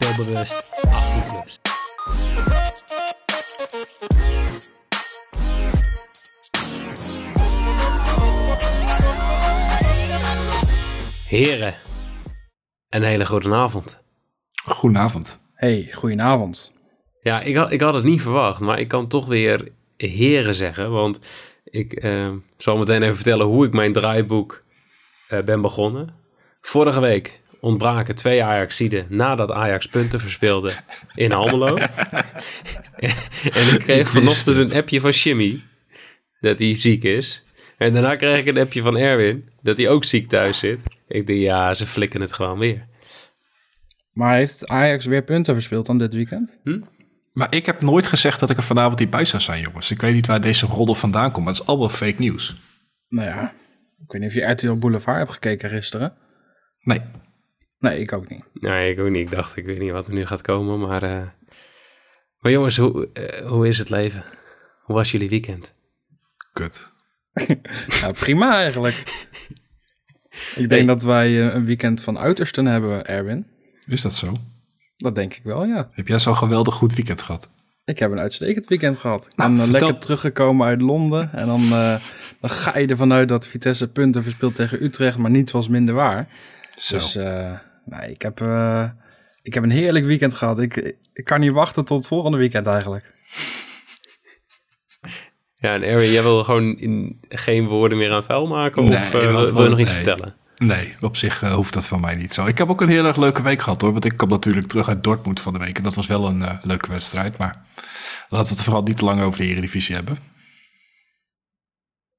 Speelbewust 18 plus. Heren, een hele goede avond. Goedenavond. Hey, goedenavond. Ja, ik had, ik had het niet verwacht, maar ik kan toch weer heren zeggen. Want ik eh, zal meteen even vertellen hoe ik mijn draaiboek eh, ben begonnen. Vorige week ontbraken twee Ajaxiden nadat Ajax punten verspeelde in Almelo. en ik kreeg vanochtend een appje van Jimmy dat hij ziek is. En daarna kreeg ik een appje van Erwin dat hij ook ziek thuis zit. Ik denk, ja, ze flikken het gewoon weer. Maar heeft Ajax weer punten verspeeld dan dit weekend? Maar ik heb nooit gezegd dat ik er vanavond niet bij zou zijn, jongens. Ik weet niet waar deze roddel vandaan komt, maar het is allemaal fake nieuws. Nou ja, ik weet niet of je RTL Boulevard hebt gekeken gisteren. Nee, Nee, ik ook niet. Nee, ik ook niet. Ik dacht, ik weet niet wat er nu gaat komen, maar... eh, Maar jongens, hoe, eh, hoe is het leven? Hoe was jullie weekend? kut. Ja, prima eigenlijk. Ik denk dat wij eh, een weekend van uitersten hebben, Erwin. Is dat zo? Dat denk ik wel, ja. Heb jij zo'n geweldig goed weekend gehad? Ik heb een uitstekend weekend gehad. Ik Nou, ben vertel. lekker teruggekomen uit Londen. En dan, eh, dan ga je ervan uit dat Vitesse punten verspeelt tegen Utrecht, maar niets was minder waar. Zo. Dus eh, nee, ik, heb, eh, ik heb een heerlijk weekend gehad. Ik, ik kan niet wachten tot het volgende weekend eigenlijk. Ja, en Erwin, jij wil gewoon in, geen woorden meer aan vuil maken? Of Nee, eh, wat- wil je nog iets nee. vertellen? Nee, op zich eh, hoeft dat van mij niet zo. Ik heb ook een heel erg leuke week gehad hoor. Want ik kwam natuurlijk terug uit Dortmund van de week. En dat was wel een eh, leuke wedstrijd. Maar laten we het vooral niet te lang over de Eredivisie hebben.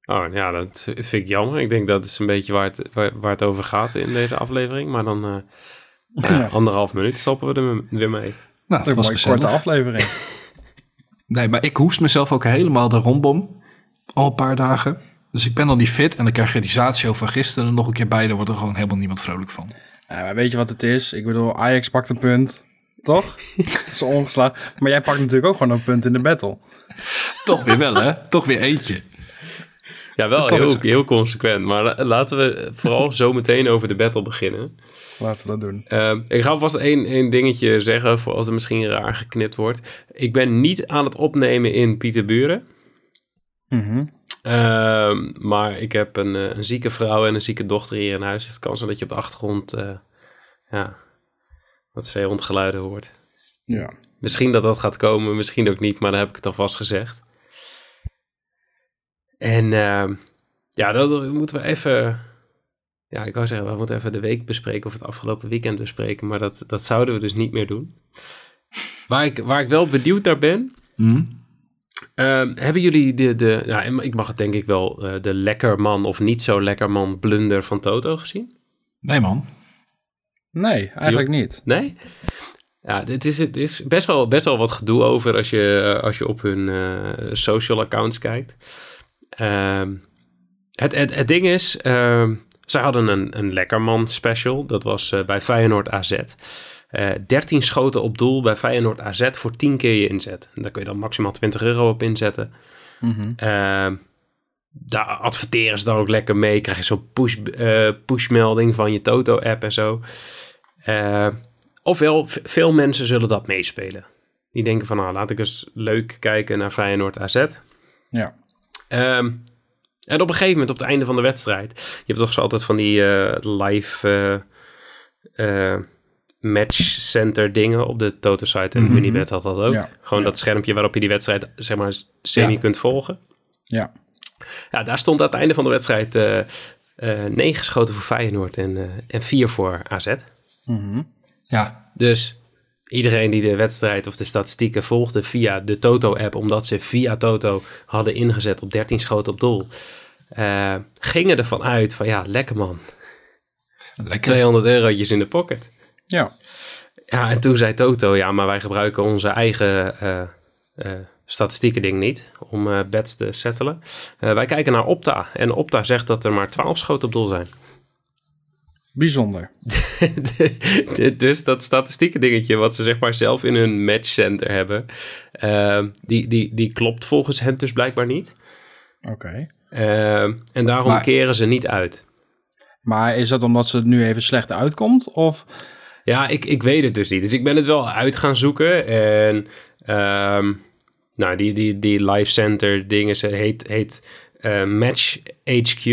Oh, ja, dat vind ik jammer. Ik denk dat is een beetje waar het, waar, waar het over gaat in deze aflevering. Maar dan eh, ja, Ja. anderhalf minuut stoppen we er weer mee. Nou, Dat het was een korte aflevering. Nee, maar ik hoest mezelf ook helemaal de rombom. Al een paar dagen. Dus ik ben al niet fit. En dan krijg je die zaatshow van gisteren er nog een keer bij. Daar wordt er gewoon helemaal niemand vrolijk van. Ja, maar weet je wat het is? Ik bedoel, Ajax pakt een punt, toch? Zo ongeslagen. Maar jij pakt natuurlijk ook gewoon een punt in de battle. Toch weer wel, hè? Toch weer eentje. Ja, wel Dus heel, is- heel consequent. Maar la- laten we vooral zo meteen over de battle beginnen. Laten we dat doen. Ehm, ik ga vast één, één dingetje zeggen, voor als er misschien raar geknipt wordt. Ik ben niet aan het opnemen in Pieterburen. Mhm. Ehm, maar ik heb een, eh, een zieke vrouw en een zieke dochter hier in huis. Het kan zijn dat je op de achtergrond eh, ja, wat zeehondgeluiden hoort. Ja. Misschien dat dat gaat komen, misschien ook niet, maar dan heb ik het alvast gezegd. En ehm, ja, dat moeten we even... Ja, ik wou zeggen, we moeten even de week bespreken of het afgelopen weekend bespreken, maar dat, dat zouden we dus niet meer doen. Waar ik, waar ik wel benieuwd naar ben, Hm? Ehm, hebben jullie de, de ja, ik mag het denk ik wel, eh, de lekkerman of niet zo lekkerman blunder van Toto gezien? Nee, man. Nee, eigenlijk niet. Nee? Ja, het is, het is best, wel, best wel wat gedoe over als je, als je op hun eh, social accounts kijkt. Ehm, het, het, het ding is, ehm zij hadden een, een lekkerman special. Dat was eh, bij Feyenoord AZ. Eh 13 schoten op doel bij Feyenoord AZ voor 10 keer je inzet. En daar kun je dan maximaal 20 euro op inzetten. Mhm. Ehm, daar adverteren ze dan ook lekker mee. Krijg je zo'n push, eh, pushmelding van je Toto-app en zo. Ofwel, veel mensen zullen dat meespelen. Die denken van, nou, laat ik eens leuk kijken naar Feyenoord AZ. Ja. Ehm, en op een gegeven moment, op het einde van de wedstrijd... Je hebt toch zo altijd van die eh, live eh, eh, matchcenter dingen op de Toto-site. En Mhm. Unibet had dat ook. Ja. Gewoon Ja. dat schermpje waarop je die wedstrijd, zeg maar, semi Ja. kunt volgen. Ja. Ja, daar stond aan het einde van de wedstrijd eh eh, negen geschoten voor Feyenoord en, en vier voor AZ. Mhm. Ja, Dus iedereen die de wedstrijd of de statistieken volgde via de Toto-app, omdat ze via Toto hadden ingezet op 13 schoten op doel, eh, gingen ervan uit van ja, lekker man, lekker. 200 eurotjes in de pocket. Ja. Ja, en toen zei Toto, ja, maar wij gebruiken onze eigen eh eh, statistieken ding niet om bets te settelen. Wij kijken naar Opta en Opta zegt dat er maar 12 schoten op doel zijn. Bijzonder. dus dat statistieken dingetje wat ze zeg maar zelf in hun matchcenter hebben, eh, die, die, die klopt volgens hen dus blijkbaar niet. Oké. Eh, en daarom Maar- keren ze niet uit. Maar is dat omdat ze het nu even slecht uitkomt? Of Ja, ik, ik weet het dus niet. Dus ik ben het wel uit gaan zoeken. En ehm, nou, die, die, die live center dingen ze heet, heet eh, Match HQ.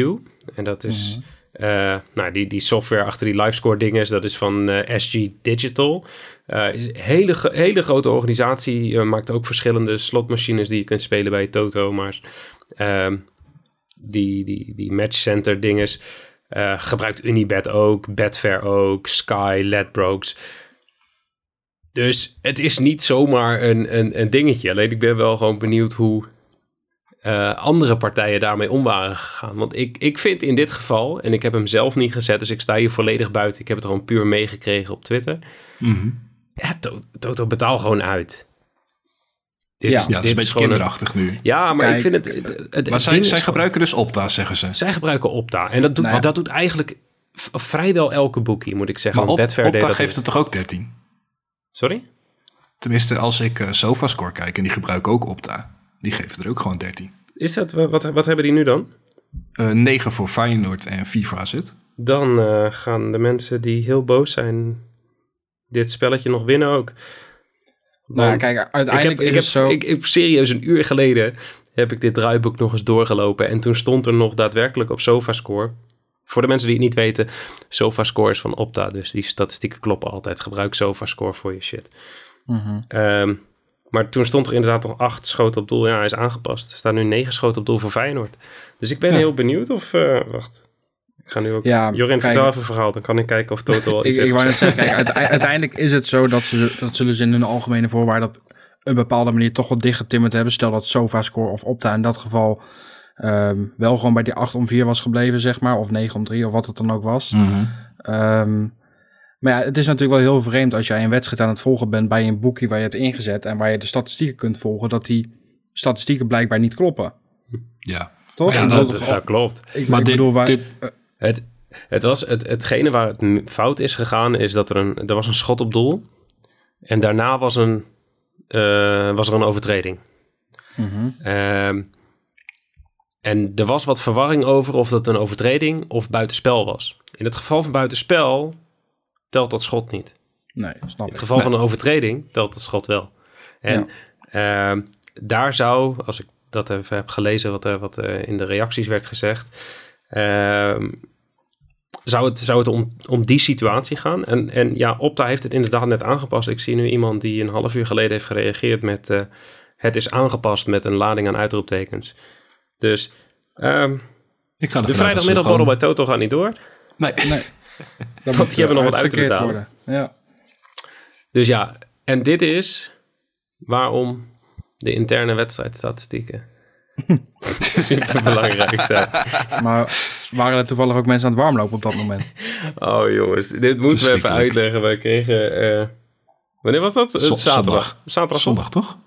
En dat is eh, nou, die, die software achter die livescore dingen. Dat is van eh, SG Digital. Een hele, hele grote organisatie. maakt ook verschillende slotmachines die je kunt spelen bij Toto. Maar ehm, die, die, die matchcenter dinges. gebruikt Unibet ook, Betfair ook, Sky, Ledbrokes. Dus het is niet zomaar een, een, een dingetje. Alleen ik ben wel gewoon benieuwd hoe eh, andere partijen daarmee om waren gegaan. Want ik, ik vind in dit geval, en ik heb hem zelf niet gezet, dus ik sta hier volledig buiten. Ik heb het gewoon puur meegekregen op Twitter. Mhm. Ja, To- Toto betaal gewoon uit. Dit Ja. dat is een beetje gewoon kinderachtig nu. Ja, maar ik vind het... het, het Maar zij, gebruiken dus Opta, zeggen ze. zij gebruiken Opta. En dat doet, Nou ja. dat doet eigenlijk v- vrijwel elke boekie, moet ik zeggen. Maar op, Opta dat geeft het toch ook 13? Sorry? Tenminste, als ik eh SofaScore kijk en die gebruiken ook Opta. Die geven er ook gewoon 13. Is dat, wat, wat hebben die nu dan? Eh 9 voor Feyenoord en FIFA zit. Dan eh, gaan de mensen die heel boos zijn dit spelletje nog winnen ook. Nou, Want kijk, ik heb, uiteindelijk ik, is heb, het zo... ik, ik, serieus een uur geleden heb ik dit draaiboek nog eens doorgelopen. En toen stond er nog daadwerkelijk op SofaScore. Voor de mensen die het niet weten, SofaScore is van Opta. Dus die statistieken kloppen altijd. Gebruik SofaScore voor je shit. Mhm. Ehm, maar toen stond er inderdaad nog acht schoten op doel. Ja, hij is aangepast. Er staan nu negen schoten op doel voor Feyenoord. Dus ik ben Ja. heel benieuwd of... eh, wacht. Ik ga nu ook... Ja, Jorin, kijk. vertel even een verhaal. Dan kan ik kijken of Toto al Ik, iets ik heeft wou net zeggen, kijk, uite- uiteindelijk is het zo dat ze, dat zullen ze in hun algemene voorwaarden op een bepaalde manier toch wel dichtgetimmerd hebben. Stel dat SofaScore of Opta in dat geval ehm, wel gewoon bij die 8 om 4 was gebleven, zeg maar. Of 9 om 3, of wat het dan ook was. Ehm, maar ja, het is natuurlijk wel heel vreemd als jij een wedstrijd aan het volgen bent bij een boekie waar je hebt ingezet en waar je de statistieken kunt volgen, dat die statistieken blijkbaar niet kloppen. Ja. Toch? Ja, dat, klopt. ik, Maar ik dit, bedoel, waar, dit, Het, het was het, hetgene waar het fout is gegaan, is dat er een, er was een schot op doel. En daarna was, een, eh, was er een overtreding. Mhm. Ehm, en er was wat verwarring over of dat een overtreding of buitenspel was. In het geval van buitenspel telt dat schot niet. Nee, snap In het geval van een overtreding telt het schot wel. En ehm, daar zou, als ik dat even heb gelezen, wat, er wat eh, in de reacties werd gezegd, ehm, zou het, zou het om, om die situatie gaan. En, en ja, Opta heeft het inderdaad net aangepast. Ik zie nu iemand die een half uur geleden heeft gereageerd met eh, het is aangepast met een lading aan uitroeptekens. Dus ehm, ik ga de dat vrijdagmiddagborrel gewoon- bij Toto gaat niet door. Nee. Nee. Dat Want die hebben nog wat eh, uit te uitgekeerd betalen. worden. Ja. Dus ja, en dit is waarom de interne wedstrijdstatistieken super belangrijk zijn. Maar waren er toevallig ook mensen aan het warmlopen op dat moment? Oh jongens, dit moeten we even uitleggen. Wij kregen, eh, wanneer was dat? Het Zon- zaterdag. zondag. Zaterdag. Zondag, toch?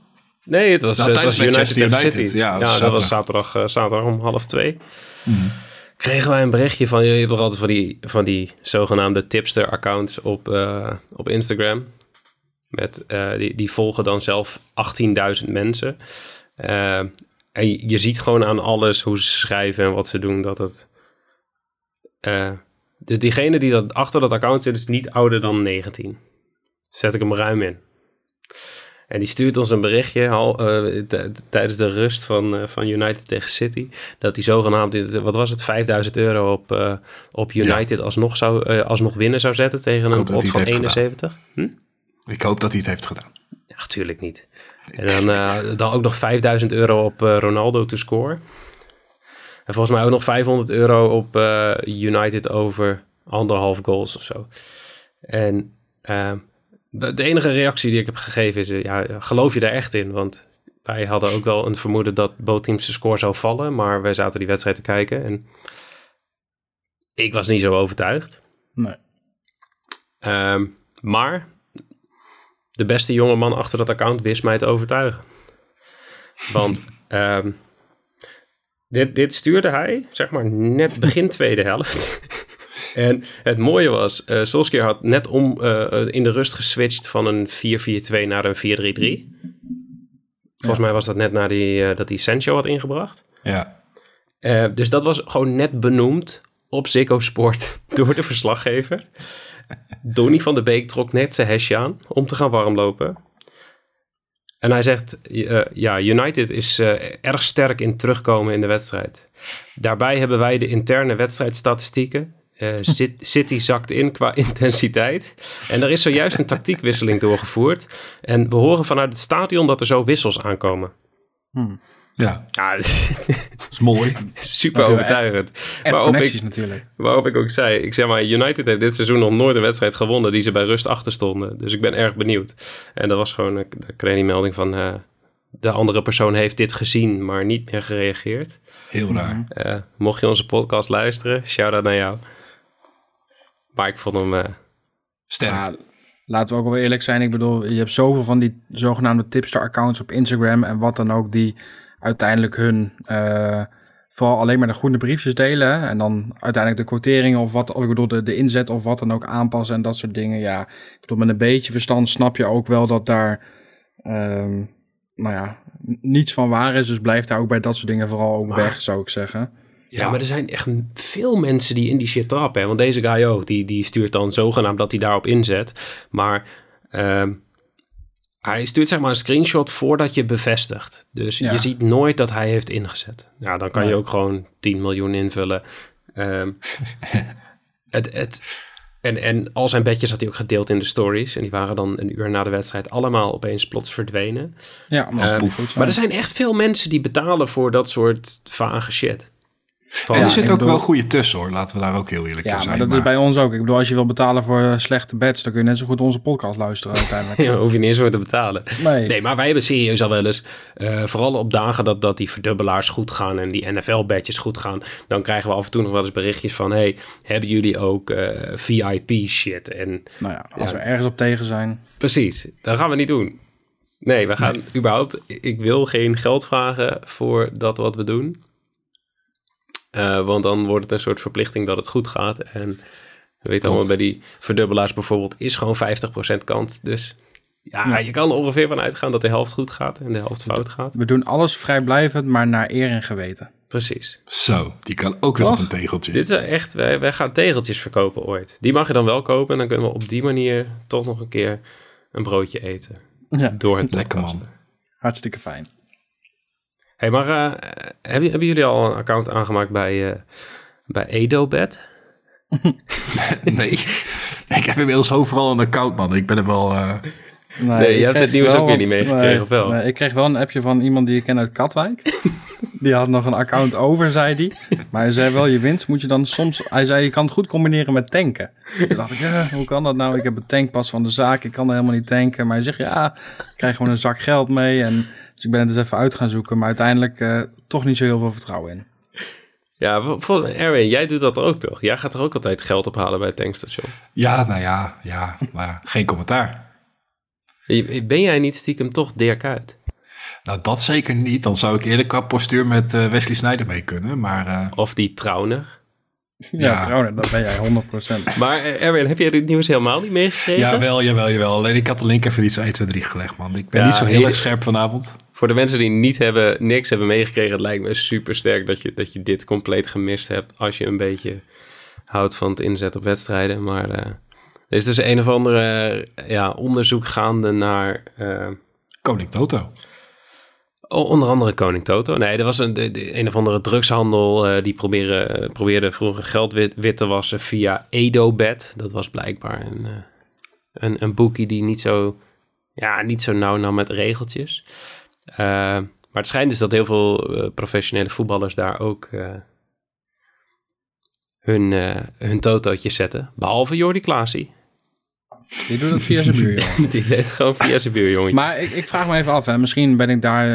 Nee, het was, Nou, het was tijdens United United. City. Ja, Ja, dat was zaterdag, eh, zaterdag om half twee. Kregen wij een berichtje van, je hebt toch altijd van die, van die zogenaamde tipster-accounts op, eh, op Instagram. Met, eh, die, die volgen dan zelf 18.000 mensen. Eh, en je, ziet gewoon aan alles hoe ze schrijven en wat ze doen dat het... dus diegene die dat achter dat account zit is niet ouder dan 19. Zet ik hem ruim in. En die stuurt ons een berichtje hal- eh, tijdens de rust van, eh, van United tegen City. Dat die zogenaamd, wat was het, 5000 euro op, eh, op United alsnog, zou, alsnog winnen zou zetten tegen een hij van het heeft 71. Hm? Ik hoop dat hij het heeft gedaan. Ja, tuurlijk niet. En dan, dan ook nog 5000 euro op Ronaldo to score. En volgens mij ook nog 500 euro op United over anderhalf goals of zo. En eh, de enige reactie die ik heb gegeven is, eh, ja, geloof je daar echt in? Want wij hadden ook wel een vermoeden dat both teams de score zou vallen, maar wij zaten die wedstrijd te kijken en ik was niet zo overtuigd. Nee. Ehm, maar de beste jonge man achter dat account wist mij te overtuigen. Want ehm, dit, dit stuurde hij, zeg maar, net begin tweede helft. En het mooie was, eh Solskjaer had net om, eh, in de rust geswitcht van een 4-4-2 naar een 4-3-3. Volgens mij was dat net na die, eh, dat hij Sancho had ingebracht. Ja. Eh, dus dat was gewoon net benoemd op Ziggo Sport door de verslaggever. Donny van de Beek trok net zijn hesje aan om te gaan warmlopen. En hij zegt, eh, ja, United is eh, erg sterk in terugkomen in de wedstrijd. Daarbij hebben wij de interne wedstrijdstatistieken. Eh, Cit- City zakt in qua intensiteit. En er is zojuist een tactiekwisseling doorgevoerd. En we horen vanuit het stadion dat er zo wissels aankomen. Ja, Ja, dat is mooi. super overtuigend. Echt Waarop connecties ik, natuurlijk. waarop ik ook zei, ik zeg maar, United heeft dit seizoen nog nooit een wedstrijd gewonnen die ze bij rust achter stonden. Dus ik ben erg benieuwd. En dat was gewoon, eh, ik kreeg die melding van, eh, de andere persoon heeft dit gezien, maar niet meer gereageerd. Heel raar. Eh, mocht je onze podcast luisteren, shout-out naar jou. Maar ik vond hem... eh, Sterk. Ja, laten we ook wel eerlijk zijn. Ik bedoel, je hebt zoveel van die zogenaamde tipster-accounts op Instagram en wat dan ook, die uiteindelijk hun eh, vooral alleen maar de groene briefjes delen. En dan uiteindelijk de quoteringen of wat, of ik bedoel, de, de inzet of wat dan ook aanpassen en dat soort dingen. Ja, ik bedoel, met een beetje verstand snap je ook wel dat daar, ehm, nou ja, niets van waar is. Dus blijf daar ook bij dat soort dingen vooral ook Maar- weg, zou ik zeggen. Ja, maar er zijn echt veel mensen die in die shit trappen. Hè? Want deze guy ook, die, die stuurt dan zogenaamd dat hij daarop inzet. Maar ehm, hij stuurt zeg maar een screenshot voordat je bevestigt. Dus Ja. je ziet nooit dat hij heeft ingezet. Ja, dan kan je ook gewoon 10 miljoen invullen. Ehm, het, het, en, en al zijn bedjes had hij ook gedeeld in de stories. En die waren dan een uur na de wedstrijd allemaal opeens plots verdwenen. Ja, zijn. maar er zijn echt veel mensen die betalen voor dat soort vage shit. Van, En er Ja, zit ook bedoel- wel goede tussen hoor. Laten we daar ook heel eerlijk in Ja, zijn. maar dat is bij ons ook. Ik bedoel, als je wil betalen voor slechte beds, dan kun je net zo goed onze podcast luisteren uiteindelijk. Ja, hoef je niet eens voor te betalen. Nee. Nee, maar wij hebben serieus al wel eens, eh, vooral op dagen dat, dat die verdubbelaars goed gaan en die NFL-badges goed gaan, dan krijgen we af en toe nog wel eens berichtjes van, hey, hebben jullie ook eh, VIP-shit? En Nou ja, als Ja. we ergens op tegen zijn. precies, dat gaan we niet doen. Nee, we gaan überhaupt, ik wil geen geld vragen voor dat wat we doen. Eh, want dan wordt het een soort verplichting dat het goed gaat. En we weten allemaal bij die verdubbelaars bijvoorbeeld is gewoon 50% kans. Dus ja, Ja. je kan er ongeveer van uitgaan dat de helft goed gaat en de helft fout gaat. We doen alles vrijblijvend, maar naar eer en geweten. Precies. Zo, die kan ook wel op een tegeltje. Dit is echt, wij, wij gaan tegeltjes verkopen ooit. Die mag je dan wel kopen en dan kunnen we op die manier toch nog een keer een broodje eten. Ja. Door het Lekker, man. Hartstikke fijn. Hey, maar eh, hebben, hebben jullie al een account aangemaakt bij, eh bij EdoBet? Nee, ik heb inmiddels overal een account man. Ik ben er wel... eh, Nee, je hebt het nieuws wel- ook weer niet meegekregen, nee, of wel? nee, ik kreeg wel een appje van iemand die ik ken uit Katwijk. die had nog een account over, zei hij. Maar hij zei wel, je winst moet je dan soms... Hij zei, je kan het goed combineren met tanken. Toen dacht ik, eh, hoe kan dat nou? Ik heb een tankpas van de zaak, ik kan er helemaal niet tanken. Maar hij zegt, ja, ik krijg gewoon een zak geld mee. En, dus ik ben het dus even uit gaan zoeken. Maar uiteindelijk eh, toch niet zo heel veel vertrouwen in. Ja, voor- Erwin, jij doet dat ook toch? Jij gaat er ook altijd geld ophalen bij het tankstation. ja, nou ja, ja, maar geen commentaar. Ben jij niet stiekem toch Dirk uit? Nou, dat zeker niet. Dan zou ik eerlijk qua postuur met eh, Wesley Sneijder mee kunnen. Maar eh, Of die Trauner? Ja, Ja. trouwens, dat ben jij 100%. Maar Erwin, heb jij dit nieuws helemaal niet meegekregen? jawel, jawel, jawel. Alleen ik had de link even iets 1, 2, 3 gelegd, man. Ik ben Ja, niet zo heel erg scherp vanavond. Voor de mensen die niet hebben, niks hebben meegekregen, het lijkt me super sterk dat je, dat je dit compleet gemist hebt. Als je een beetje houdt van het inzet op wedstrijden. Maar eh, er is dus een of andere eh, ja, onderzoek gaande naar eh, Koning Toto. onder andere Koning Toto. Nee, er was een, de, de- een of andere drugshandel. die proberen, probeerde vroeger geld wit, wit te wassen via EdoBet. Dat was blijkbaar een, een, een boekie die niet zo, ja, niet zo nauw nam met regeltjes. Eh, maar het schijnt dus dat heel veel eh, professionele voetballers daar ook eh, hun, hun totootjes zetten. Behalve Jordi Klaasie. Die doet dat via zijn buurjongen. Die deed gewoon via zijn buurjongetje. Maar ik, ik vraag me even af, hè. misschien ben ik daar,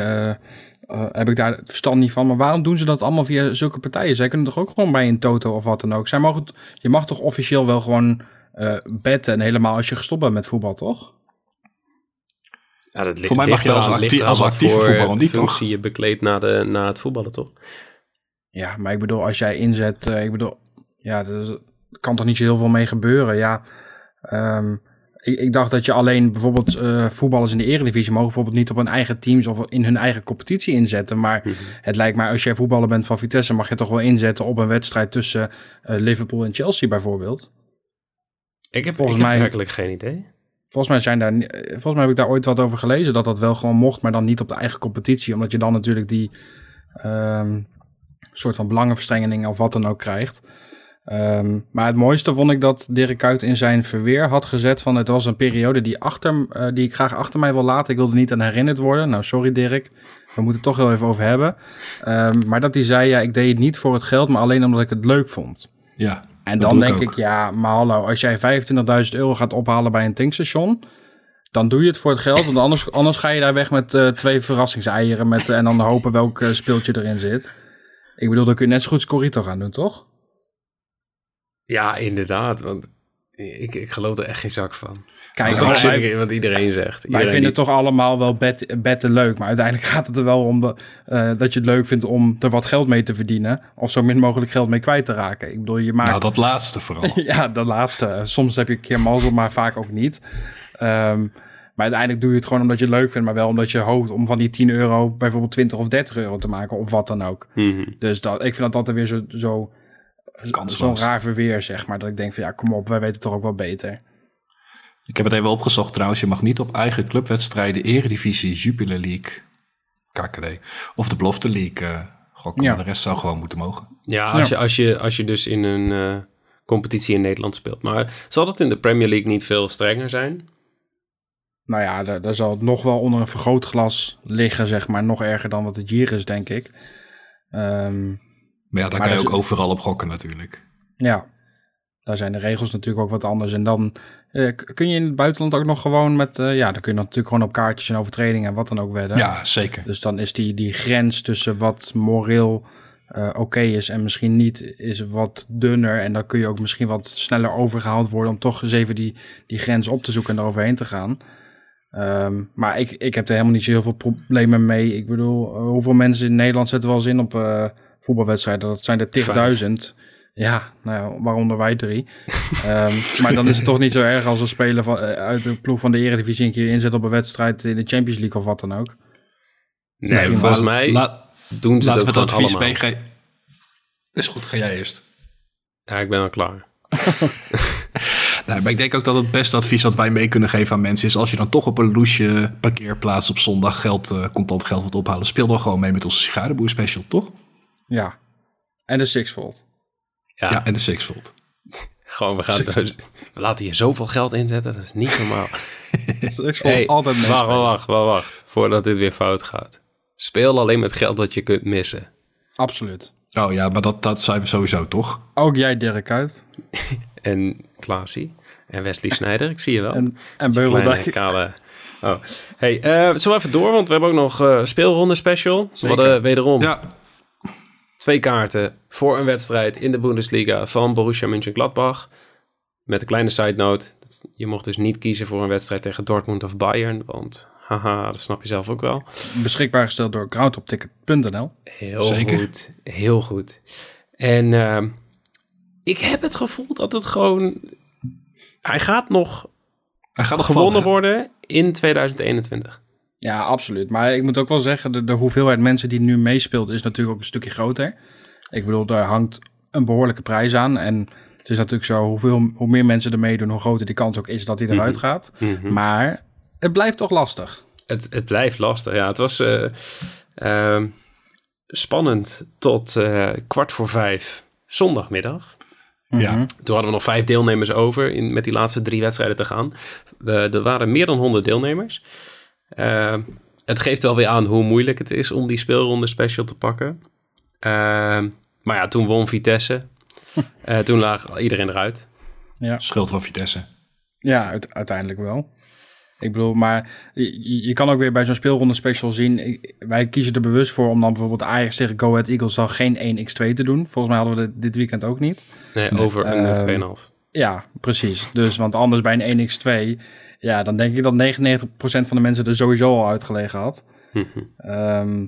heb ik daar het verstand niet van. Maar waarom doen ze dat allemaal via zulke partijen? Zij kunnen toch ook gewoon bij een toto of wat dan ook. Zij mogen, je mag toch officieel wel gewoon eh betten. En helemaal als je gestopt bent met voetbal, toch? Ja, dat li- Voor mij mag je als eraan- actie- ligt eraan als wat actieve voor voetballer niet, toch? functie je bekleedt na, de, na het voetballen, toch? Ja, maar ik bedoel, als jij inzet, eh, ik bedoel, ja, er kan toch niet zo heel veel mee gebeuren. Ja, ehm, ik, ik dacht dat je alleen bijvoorbeeld eh, voetballers in de eredivisie mogen bijvoorbeeld niet op hun eigen teams of in hun eigen competitie inzetten. Maar Mhm. het lijkt mij, als jij voetballer bent van Vitesse, mag je toch wel inzetten op een wedstrijd tussen eh, Liverpool en Chelsea bijvoorbeeld. Ik heb, Volgens ik heb mij- werkelijk geen idee. Volgens mij, zijn daar, eh, volgens mij heb ik daar ooit wat over gelezen dat dat wel gewoon mocht, maar dan niet op de eigen competitie. Omdat je dan natuurlijk die ehm, soort van belangenverstrengeling of wat dan ook krijgt. Ehm, maar het mooiste vond ik dat Dirk Kuyt in zijn verweer had gezet van het was een periode die, achter, eh, die ik graag achter mij wil laten. Ik wilde niet aan herinnerd worden. Nou, sorry Dirk, we moeten het toch heel even over hebben. Ehm, maar dat hij zei, ja, ik deed het niet voor het geld, maar alleen omdat ik het leuk vond. Ja, En Dat dan ik denk ik, ja, maar hallo, als jij 25.000 euro gaat ophalen bij een tankstation, dan doe je het voor het geld. Want anders, anders ga je daar weg met eh, twee verrassingseieren met, en dan hopen welk eh, speeltje erin zit. Ik bedoel, dan kun je net zo goed Scorito gaan doen, toch? Ja, inderdaad. Want ik, ik geloof er echt geen zak van. Kijk, dat is toch wij, wat iedereen zegt. wij vinden die- toch allemaal wel bet, betten leuk. Maar uiteindelijk gaat het er wel om de, eh, dat je het leuk vindt om er wat geld mee te verdienen. Of zo min mogelijk geld mee kwijt te raken. Ik bedoel, je maakt nou dat laatste vooral. Ja, de laatste. Soms heb je een keer mazzel, maar vaak ook niet. Ehm, maar uiteindelijk doe je het gewoon omdat je het leuk vindt, maar wel omdat je hoopt om van die 10 euro bijvoorbeeld 20 of 30 euro te maken, of wat dan ook. Mhm. Dus dat, ik vind dat altijd weer zo, zo, zo'n raar verweer, zeg maar. Dat ik denk van ja, kom op, wij weten toch ook wel beter. Ik heb het even opgezocht trouwens. Je mag niet op eigen clubwedstrijden Eredivisie, Jupiler League, KKD of de Belofte League eh gokken. Ja. Maar de rest zou gewoon moeten mogen. Ja, als, Ja. Je, als, je, als je dus in een eh, competitie in Nederland speelt. Maar zal het in de Premier League niet veel strenger zijn? Nou ja, daar, daar zal het nog wel onder een vergrootglas liggen, zeg maar. Nog erger dan wat het hier is, denk ik. Ehm, Maar ja, daar Maar kan je dat ook is- overal op gokken natuurlijk. Ja, daar zijn de regels natuurlijk ook wat anders. En dan eh, kun je in het buitenland ook nog gewoon met... eh, ja, dan kun je natuurlijk gewoon op kaartjes en overtredingen en wat dan ook wedden. Ja, zeker. Dus dan is die, die grens tussen wat moreel eh, oké is en misschien niet, is wat dunner. En dan kun je ook misschien wat sneller overgehaald worden om toch eens even die, die grens op te zoeken en eroverheen te gaan. Ehm, maar ik, ik heb er helemaal niet zo heel veel problemen mee. Ik bedoel, hoeveel mensen in Nederland zetten wel eens in op voetbalwedstrijden? Dat zijn er tigduizend. Ja, nou ja, waaronder wij drie. Ehm, maar dan is het toch niet zo erg als een speler van, eh, uit de ploeg van de Eredivisie een keer inzet op een wedstrijd in de Champions League of wat dan ook. Nee, maar volgens mij doen ze Laten ook we het advies allemaal. meegeven. Is goed, ga jij eerst. Ja, ik ben al klaar. Nou, maar ik denk ook dat het beste advies dat wij mee kunnen geven aan mensen is... als je dan toch op een loesje parkeerplaats op zondag geld, eh, contant geld wilt ophalen... speel dan gewoon mee met onze sigarenboer special, toch? Ja. En de Sixfold. Ja, Ja, en de Sixfold. gewoon, we, gaan, we laten hier zoveel geld inzetten. Dat is niet normaal. Sixfold Hey, altijd wacht, wacht, wacht, wacht. Voordat dit weer fout gaat. Speel alleen met geld dat je kunt missen. Absoluut. Oh ja, maar dat, dat zijn we sowieso, toch? Ook jij, Dirk uit. En Klaasie. En Wesley Snijder, ik zie je wel. En, en kale... Oh. Hey, eh zullen we even door? Want we hebben ook nog eh speelronde special. We hadden wederom Ja, twee kaarten voor een wedstrijd in de Bundesliga van Borussia Mönchengladbach. Met een kleine side note. Je mocht dus niet kiezen voor een wedstrijd tegen Dortmund of Bayern. Want haha, dat snap je zelf ook wel. Beschikbaar gesteld door groundopticket.nl. Heel Zeker. goed, heel goed. En ehm, ik heb het gevoel dat het gewoon... Hij gaat nog hij gaat gewonnen vallen, worden in 2021. Ja, absoluut. Maar ik moet ook wel zeggen, de, de hoeveelheid mensen die nu meespeelt is natuurlijk ook een stukje groter. Ik bedoel, daar hangt een behoorlijke prijs aan. En het is natuurlijk zo, hoeveel, hoe meer mensen er meedoen, hoe groter die kans ook is dat hij eruit gaat. Mhm. Maar het blijft toch lastig. Het, het blijft lastig. Ja, het was eh, ehm, spannend tot eh, kwart voor vijf zondagmiddag. Ja. Mhm. Toen hadden we nog vijf deelnemers over in, met die laatste drie wedstrijden te gaan. Er waren meer dan 100 deelnemers. Eh, het geeft wel weer aan hoe moeilijk het is om die speelronde special te pakken. Eh, maar ja, toen won Vitesse. Eh, toen lag iedereen eruit. Ja, Schuld van Vitesse. ja uit- uiteindelijk wel. Ik bedoel, maar je, je kan ook weer bij zo'n speelronde special zien. wij kiezen er bewust voor om dan bijvoorbeeld Ajax tegen Go Ahead Eagles dan geen 1x2 te doen. Volgens mij hadden we dit weekend ook niet. Nee, over Ehm, under 2,5. Ja, precies. Dus, want anders bij een 1x2, ja, dan denk ik dat 99% van de mensen er sowieso al uitgelegen had. Mhm. Ehm,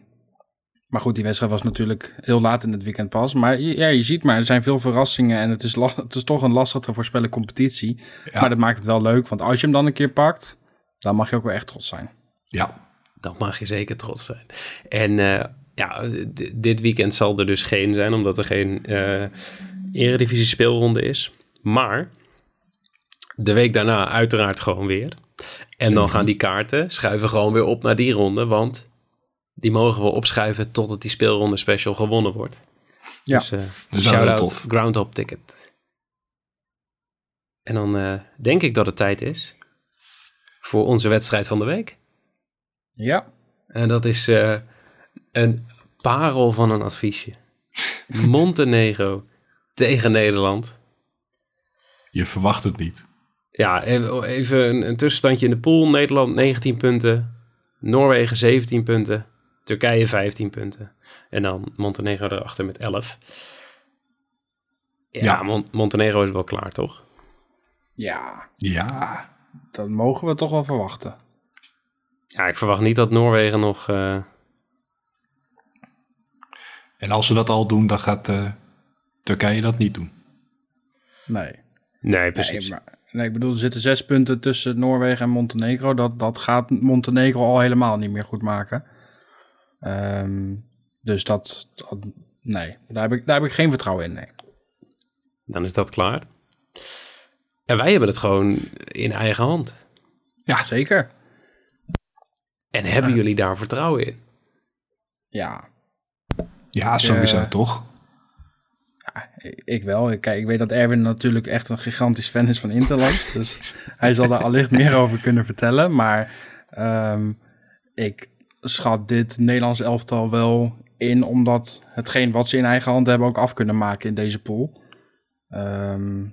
maar goed, die wedstrijd was natuurlijk heel laat in het weekend pas. Maar je- ja, je ziet maar, er zijn veel verrassingen en het is, het is toch een lastig te voorspellen competitie. Ja. Maar dat maakt het wel leuk, want als je hem dan een keer pakt, dan mag je ook wel echt trots zijn. Ja, Dan mag je zeker trots zijn. En eh, ja, dit weekend zal er dus geen zijn, omdat er geen eh eredivisie speelronde is. Maar De week daarna uiteraard gewoon weer. En dan gaan die kaarten schuiven gewoon weer op naar die ronde, want die mogen we opschuiven totdat die speelronde special gewonnen wordt. Ja. Dus uh, is wel heel shout-out tof. Groundhop Ticket. En dan eh, denk ik dat het tijd is voor onze wedstrijd van de week. Ja. En dat is eh, een parel van een adviesje. Montenegro tegen Nederland. Je verwacht het niet. Ja, even een, een tussenstandje in de pool. Nederland 19 punten. Noorwegen 17 punten. Turkije 15 punten. En dan Montenegro erachter met 11. Ja, Ja. Mon- Montenegro is wel klaar, toch? Ja, Ja. dat mogen we toch wel verwachten. Ja, ik verwacht niet dat Noorwegen nog... eh, En als ze dat al doen, dan gaat eh, Turkije dat niet doen. Nee. Nee, precies. Nee, maar, nee, ik bedoel, er zitten zes punten tussen Noorwegen en Montenegro. Dat, dat gaat Montenegro al helemaal niet meer goed maken. Ehm, dus dat, dat- nee, daar heb, ik, daar heb ik geen vertrouwen in, nee. Dan is dat klaar. En wij hebben het gewoon in eigen hand. Ja, zeker. En hebben jullie daar vertrouwen in? Ja, Ja, sowieso eh, toch? Ik, ik wel. Ik- Kijk, ik weet dat Erwin natuurlijk echt een gigantisch fan is van Interland. dus hij zal daar allicht meer over kunnen vertellen. Maar ehm, ik schat dit Nederlands elftal wel in... omdat hetgeen wat ze in eigen hand hebben ook af kunnen maken in deze pool. Ehm,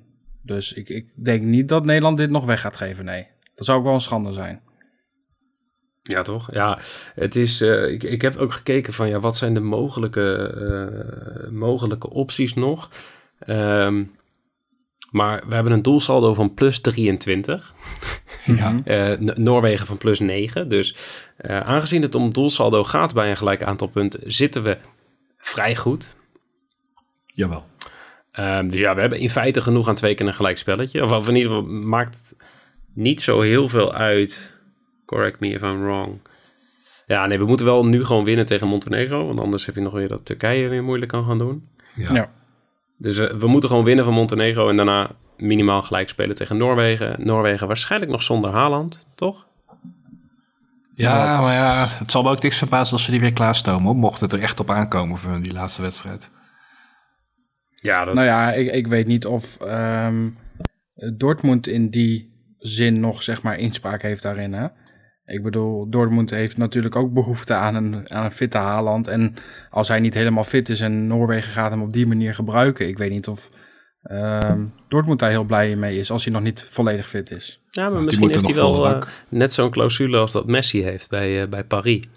dus ik, ik denk niet dat Nederland dit nog weg gaat geven, nee. Dat zou ook wel een schande zijn. Ja, toch? Ja, het is. eh, ik, ik heb ook gekeken van ja, wat zijn de mogelijke, eh, mogelijke opties nog? Ehm, maar we hebben een doelsaldo van plus 23. Ja. Eh, Noorwegen van plus 9. Dus aangezien het om doelsaldo gaat bij een gelijk aantal punten, zitten we vrij goed. Jawel. Ehm, dus ja, we hebben in feite genoeg aan twee keer een gelijk spelletje. Of, of in ieder geval maakt het niet zo heel veel uit. Correct me if I'm wrong. Ja, nee, we moeten wel nu gewoon winnen tegen Montenegro. Want anders heb je nog weer dat Turkije weer moeilijk kan gaan doen. Ja. Ja. Dus eh, we moeten gewoon winnen van Montenegro. En daarna minimaal gelijk spelen tegen Noorwegen. Noorwegen waarschijnlijk nog zonder Haaland, toch? Ja, maar ja, het zal me ook niks verbazen als ze die weer klaarstomen. hoor, Mocht het er echt op aankomen voor hun, die laatste wedstrijd. Ja, dat... Nou ja, ik, ik weet niet of ehm, Dortmund in die zin nog zeg maar inspraak heeft daarin. Hè? Ik bedoel, Dortmund heeft natuurlijk ook behoefte aan een, aan een fitte Haaland. En als hij niet helemaal fit is en Noorwegen gaat hem op die manier gebruiken. Ik weet niet of ehm, Dortmund daar heel blij mee is als hij nog niet volledig fit is. ja, maar misschien heeft hij wel eh, net zo'n clausule als dat Messi heeft bij, eh, bij Paris.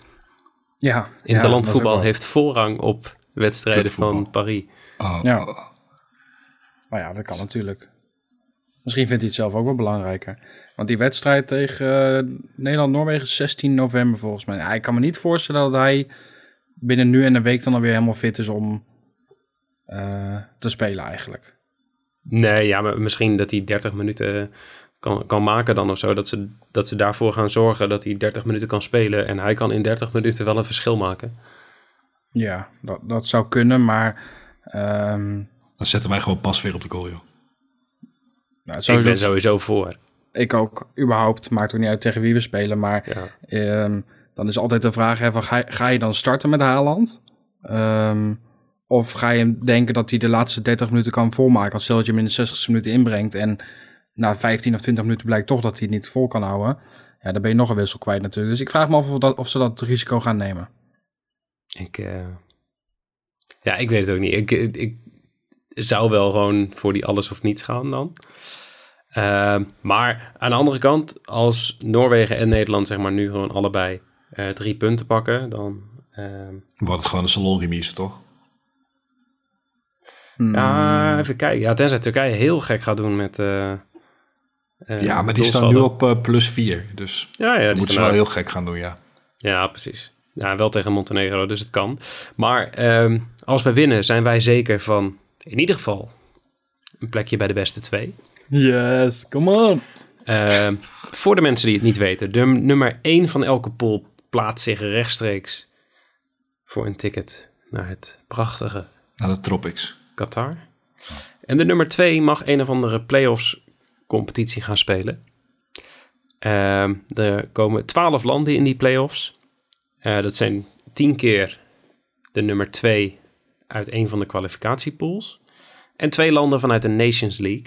Ja, Interlandvoetbal ja, heeft voorrang op wedstrijden van. Paris. Oh, Ja. Maar ja, dat kan natuurlijk. Misschien vindt hij het zelf ook wel belangrijker. Want die wedstrijd tegen eh, Nederland-Noorwegen is 16 november volgens mij. Ja, ik kan me niet voorstellen dat hij binnen nu en een week dan alweer helemaal fit is om eh, te spelen eigenlijk. Nee, ja, maar misschien dat hij 30 minuten kan, kan maken dan of zo. Dat ze, dat ze daarvoor gaan zorgen dat hij 30 minuten kan spelen. En hij kan in 30 minuten wel een verschil maken. Ja, dat, dat zou kunnen, maar... ehm, Dan zetten wij gewoon pas weer op de goal, joh. Nou, ik ben sowieso voor. ik ook, überhaupt. Maakt ook niet uit tegen wie we spelen, maar... Ja. Ehm, dan is altijd de vraag: hè, van, ga, ga je dan starten met Haaland? Ehm, of ga je hem denken dat hij de laatste 30 minuten kan volmaken? Als stel dat je hem in de 60 minuten inbrengt en na 15 of 20 minuten blijkt toch dat hij het niet vol kan houden. Ja, dan ben je nog een wissel kwijt natuurlijk. Dus ik vraag me af of, dat, of ze dat risico gaan nemen. Ik, eh, ja, ik weet het ook niet. Ik, ik zou wel gewoon voor die alles of niets gaan dan. Ehm, maar aan de andere kant, als Noorwegen en Nederland zeg maar nu gewoon allebei eh, drie punten pakken, dan... ehm, Wordt het gewoon een salonremise, toch? Hmm, Ja, even kijken. Ja, tenzij Turkije heel gek gaat doen met... eh, eh, ja, maar die staan nu op eh, plus 4. Dus Ja, ja, dat die moeten ze wel heel gek gaan doen, ja. Ja, precies. Ja, wel tegen Montenegro, dus het kan. Maar ehm, als we winnen, zijn wij zeker van in ieder geval een plekje bij de beste twee. Yes, come on. Ehm, voor de mensen die het niet weten, de nummer 1 van elke pool plaatst zich rechtstreeks voor een ticket naar het prachtige Naar de Tropics. Qatar. En de nummer 2 mag een of andere playoffs competitie gaan spelen. Ehm, er komen twaalf landen in die playoffs. Eh dat zijn tien keer de nummer twee uit een van de kwalificatiepools. En twee landen vanuit de Nations League.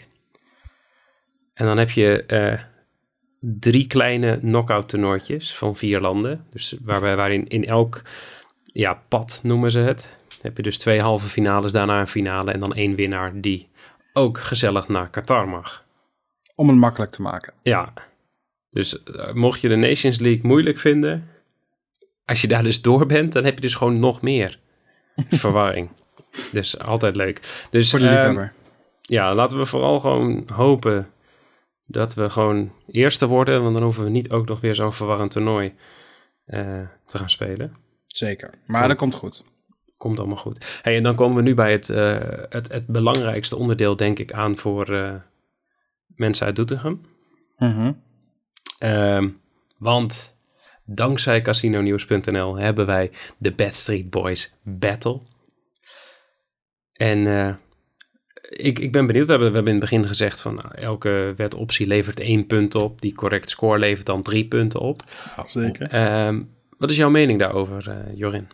En dan heb je eh, drie kleine knockout toernooitjes van vier landen. Dus waarbij, waarin in elk ja, pad noemen ze het. Heb je dus twee halve finales, daarna een finale en dan één winnaar die ook gezellig naar Qatar mag. Om het makkelijk te maken. Ja, dus eh, mocht je de Nations League moeilijk vinden, als je daar dus door bent, dan heb je dus gewoon nog meer verwarring. Dus altijd leuk. Dus Voor de ehm, ja, laten we vooral gewoon hopen dat we gewoon eerste worden, want dan hoeven we niet ook nog weer zo'n verwarrend toernooi eh, te gaan spelen. Zeker. Maar dat komt goed. Komt allemaal goed. Hey, en dan komen we nu bij het, eh, het, het belangrijkste onderdeel, denk ik, aan voor eh, mensen uit Doetinchem. Mhm. Ehm, want dankzij casinonews.nl hebben wij de Bad Street Boys Battle. En eh, ik, ik ben benieuwd. We hebben, we hebben in het begin gezegd van nou, elke wetoptie levert één punt op. Die correct score levert dan drie punten op. Zeker. Ehm, wat is jouw mening daarover, eh, Jorin?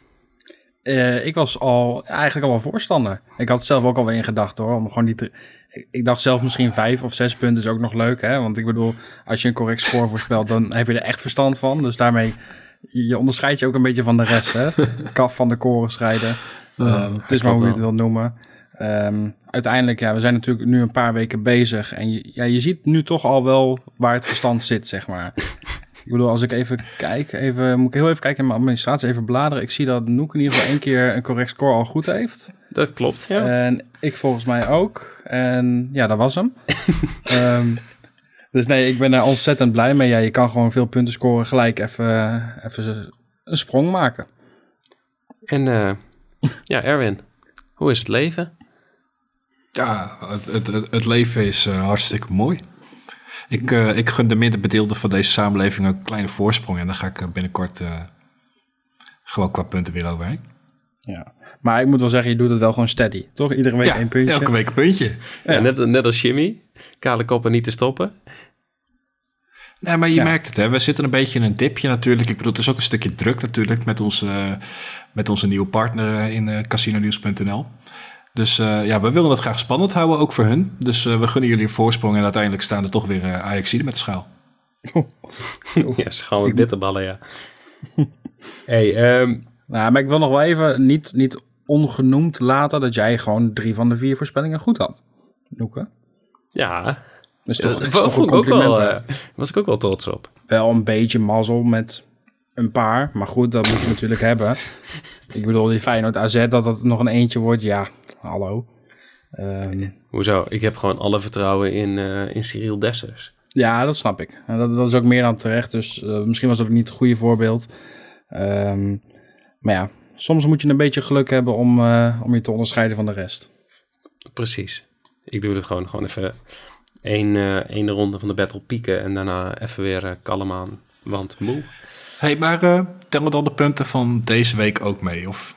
Eh, ik was al eigenlijk al wel voorstander. Ik had het zelf ook alweer in gedachten hoor. Om gewoon die te- ik, dacht zelf misschien vijf of zes punten is ook nog leuk. Hè? Want ik bedoel, als je een correct score voorspelt, dan heb je er echt verstand van. Dus daarmee, je onderscheidt je ook een beetje van de rest. Hè? Het kaf van de koren scheiden. Ehm, het is maar hoe je het wilt noemen. Ehm, uiteindelijk, ja, we zijn natuurlijk nu een paar weken bezig. En je, ja, je ziet nu toch al wel waar het verstand zit, zeg maar. Ik bedoel, als ik even kijk, even, moet ik heel even kijken in mijn administratie, even bladeren. Ik zie dat Noek in ieder geval één keer een correct score al goed heeft. Dat klopt, ja. En ik volgens mij ook. En ja, dat was hem. Ehm, dus nee, ik ben er ontzettend blij mee. Ja, je kan gewoon veel punten scoren, gelijk even, even een sprong maken. En eh, ja, Erwin, hoe is het leven? Ja, het, het, het, leven is eh, hartstikke mooi. Ik, eh, ik gun de middenbedeelden van deze samenleving een kleine voorsprong. En dan ga ik binnenkort eh, gewoon qua punten weer overheen. Ja. Maar ik moet wel zeggen, je doet het wel gewoon steady. Toch? Iedere week Ja, één puntje. elke week een puntje. Ja, net, net als Jimmy. Kale koppen niet te stoppen. Nee, maar je Ja. merkt het, hè. we zitten een beetje in een dipje natuurlijk. Ik bedoel, het is ook een stukje druk natuurlijk met onze, met onze nieuwe partner in uh, casinonews.nl. Dus uh, ja, we willen het graag spannend houden, ook voor hun. Dus uh, we gunnen jullie een voorsprong en uiteindelijk staan er toch weer uh, Ajaxiden met de schaal. ja, gaan met bitterballen, ja. hey, um... nou, maar ik wil nog wel even niet, niet ongenoemd laten dat jij gewoon drie van de vier voorspellingen goed had. Noeke. Ja, Dus toch, ja, is toch een compliment wel, waard. uh, was ik ook wel trots op. Wel een beetje mazzel met een paar, maar goed, dat moet je natuurlijk hebben. Ik bedoel, die Feyenoord AZ, dat dat nog een eentje wordt, ja, hallo. Um, Hoezo? Ik heb gewoon alle vertrouwen in, uh, in Cyril Dessers. Ja, dat snap ik. Dat, dat is ook meer dan terecht, dus uh, misschien was dat ook niet het goede voorbeeld. Um, maar ja, soms moet je een beetje geluk hebben om, uh, om je te onderscheiden van de rest. Precies. Ik doe het gewoon, gewoon even één, uh, één ronde van de battle pieken en daarna even weer uh, kalm aan, want moe. hey, maar uh, tellen dan de punten van deze week ook mee? Of?